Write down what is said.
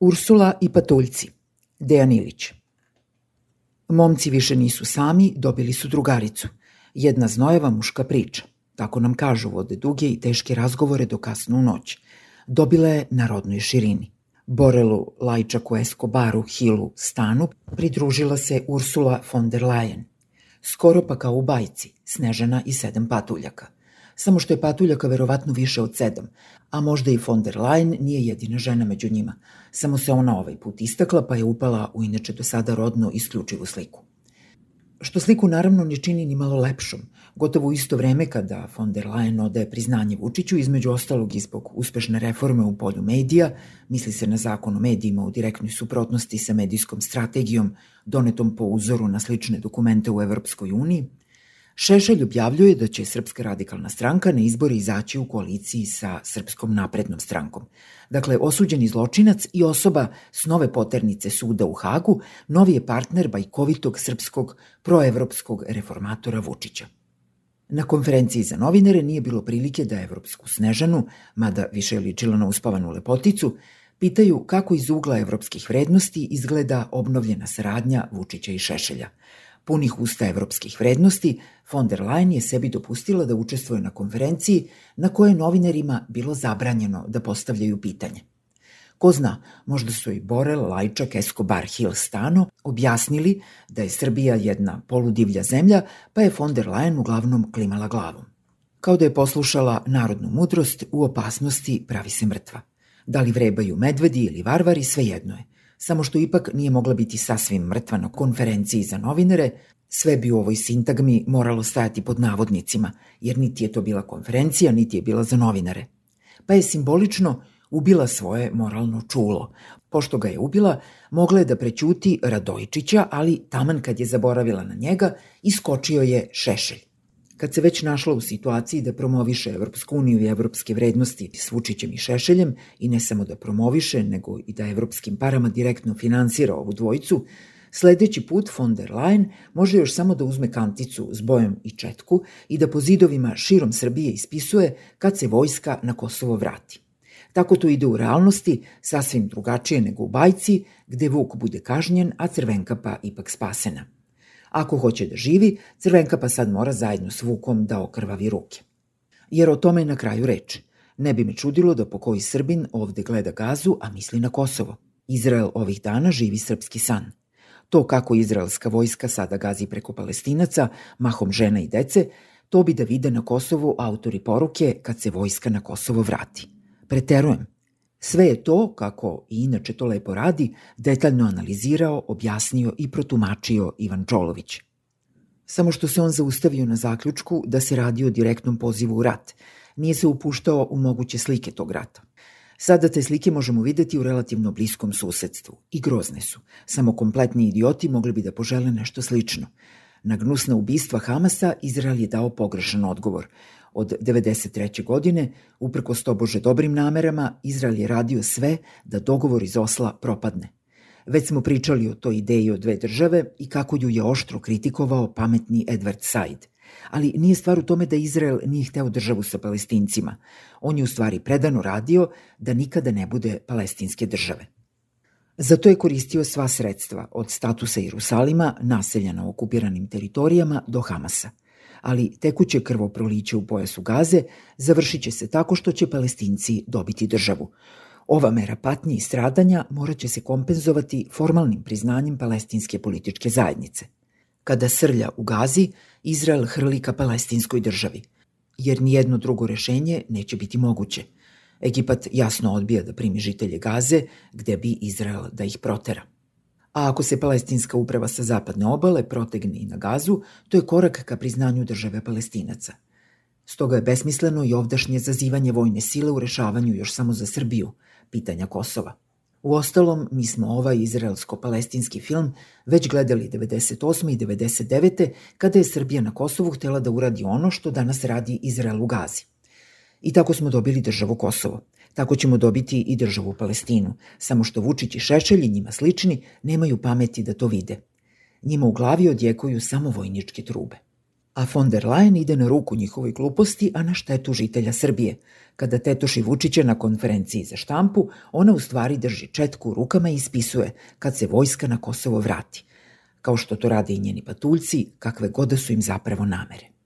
Ursula i patuljci. Dejan Ilić. Momci više nisu sami, dobili su drugaricu. Jedna znojeva muška priča. Tako nam kažu, vode duge i teške razgovore do kasnu noć. Dobila je na rodnoj širini. Borelu, Lajčaku, Escobaru, Hilu, Stanu pridružila se Ursula von der Leyen. Skoro pa kao u bajci, Snežana i sedam patuljaka. Samo što je patuljaka verovatno više od sedam, a možda i von der Leyen nije jedina žena među njima. Samo se ona ovaj put istakla pa je upala u inače do sada rodno isključivu sliku. Što sliku naravno ne čini ni malo lepšom. Gotovo u isto vreme kada von der Leyen odaje priznanje Vučiću, između ostalog i zbog uspešne reforme u polju medija, misli se na zakon o medijima u direktnoj suprotnosti sa medijskom strategijom donetom po uzoru na slične dokumente u Evropskoj uniji, Šešelj objavljuje da će Srpska radikalna stranka na izbore izaći u koaliciji sa Srpskom naprednom strankom. Dakle, osuđeni zločinac i osoba s nove poternice suda u Hagu, novi je partner bajkovitog srpskog proevropskog reformatora Vučića. Na konferenciji za novinare nije bilo prilike da Evropsku Snežanu, mada više je ličila na uspavanu lepoticu, pitaju kako iz ugla evropskih vrednosti izgleda obnovljena saradnja Vučića i Šešelja – Punih usta evropskih vrednosti, von der Leyen je sebi dopustila da učestvuje na konferenciji na kojoj novinarima bilo zabranjeno da postavljaju pitanje. Ko zna, možda su i Borel, Lajčak, Escobar, Hill Stano objasnili da je Srbija jedna poludivlja zemlja, pa je von der Leyen uglavnom klimala glavom. Kao da je poslušala narodnu mudrost, u opasnosti pravi se mrtva. Da li vrebaju medvedi ili varvari, svejedno je – samo što ipak nije mogla biti sasvim mrtva na konferenciji za novinare, sve bi u ovoj sintagmi moralo stajati pod navodnicima, jer niti je to bila konferencija, niti je bila za novinare. Pa je simbolično ubila svoje moralno čulo. Pošto ga je ubila, mogla je da prećuti Radojčića, ali taman kad je zaboravila na njega, iskočio je Šešelj. Kad se već našla u situaciji da promoviše Evropsku uniju i evropske vrednosti s Vučićem i Šešeljem i ne samo da promoviše, nego i da evropskim parama direktno finansira ovu dvojicu, Sledeći put von der Leyen može još samo da uzme kanticu s bojem i četku i da po zidovima širom Srbije ispisuje kad se vojska na Kosovo vrati. Tako to ide u realnosti, sasvim drugačije nego u bajci, gde Vuk bude kažnjen, a Crvenkapa ipak spasena. Ako hoće da živi, Crvenka pa sad mora zajedno s Vukom da okrvavi ruke. Jer o tome je na kraju reč. Ne bi me čudilo da po koji Srbin ovde gleda gazu, a misli na Kosovo. Izrael ovih dana živi srpski san. To kako izraelska vojska sada gazi preko palestinaca, mahom žena i dece, to bi da vide na Kosovu autori poruke kad se vojska na Kosovo vrati. Preterujem, Sve je to, kako i inače to lepo radi, detaljno analizirao, objasnio i protumačio Ivan Čolović. Samo što se on zaustavio na zaključku da se radi o direktnom pozivu u rat, nije se upuštao u moguće slike tog rata. Sada te slike možemo videti u relativno bliskom susedstvu i grozne su. Samo kompletni idioti mogli bi da požele nešto slično. Na gnusna ubistva Hamasa Izrael je dao pogrešan odgovor – Od 93. godine, uprko tobože dobrim namerama, Izrael je radio sve da dogovor iz Osla propadne. Već smo pričali o toj ideji o dve države i kako ju je oštro kritikovao pametni Edward Said. Ali nije stvar u tome da Izrael nije hteo državu sa palestincima. On je u stvari predano radio da nikada ne bude palestinske države. Zato je koristio sva sredstva, od statusa Jerusalima, naselja na okupiranim teritorijama, do Hamasa – ali tekuće krvoproliće u pojasu Gaze završit će se tako što će palestinci dobiti državu. Ova mera patnje i stradanja morat će se kompenzovati formalnim priznanjem palestinske političke zajednice. Kada srlja u Gazi, Izrael hrli ka palestinskoj državi, jer nijedno drugo rešenje neće biti moguće. Egipat jasno odbija da primi žitelje Gaze, gde bi Izrael da ih protera a ako se palestinska uprava sa zapadne obale protegne i na gazu, to je korak ka priznanju države palestinaca. Stoga je besmisleno i ovdašnje zazivanje vojne sile u rešavanju još samo za Srbiju, pitanja Kosova. U ostalom, mi smo ovaj izraelsko-palestinski film već gledali 98. i 99. kada je Srbija na Kosovu htela da uradi ono što danas radi Izrael u Gazi. I tako smo dobili državu Kosovo – Tako ćemo dobiti i državu Palestinu, samo što Vučić i Šešelj njima slični nemaju pameti da to vide. Njima u glavi odjekuju samo vojničke trube. a von der Leyen ide na ruku njihovoj gluposti, a na štetu žitelja Srbije. Kada tetoši Vučića na konferenciji za štampu, ona u stvari drži četku u rukama i ispisuje kad se vojska na Kosovo vrati. Kao što to rade i njeni patuljci, kakve god da su im zapravo namere.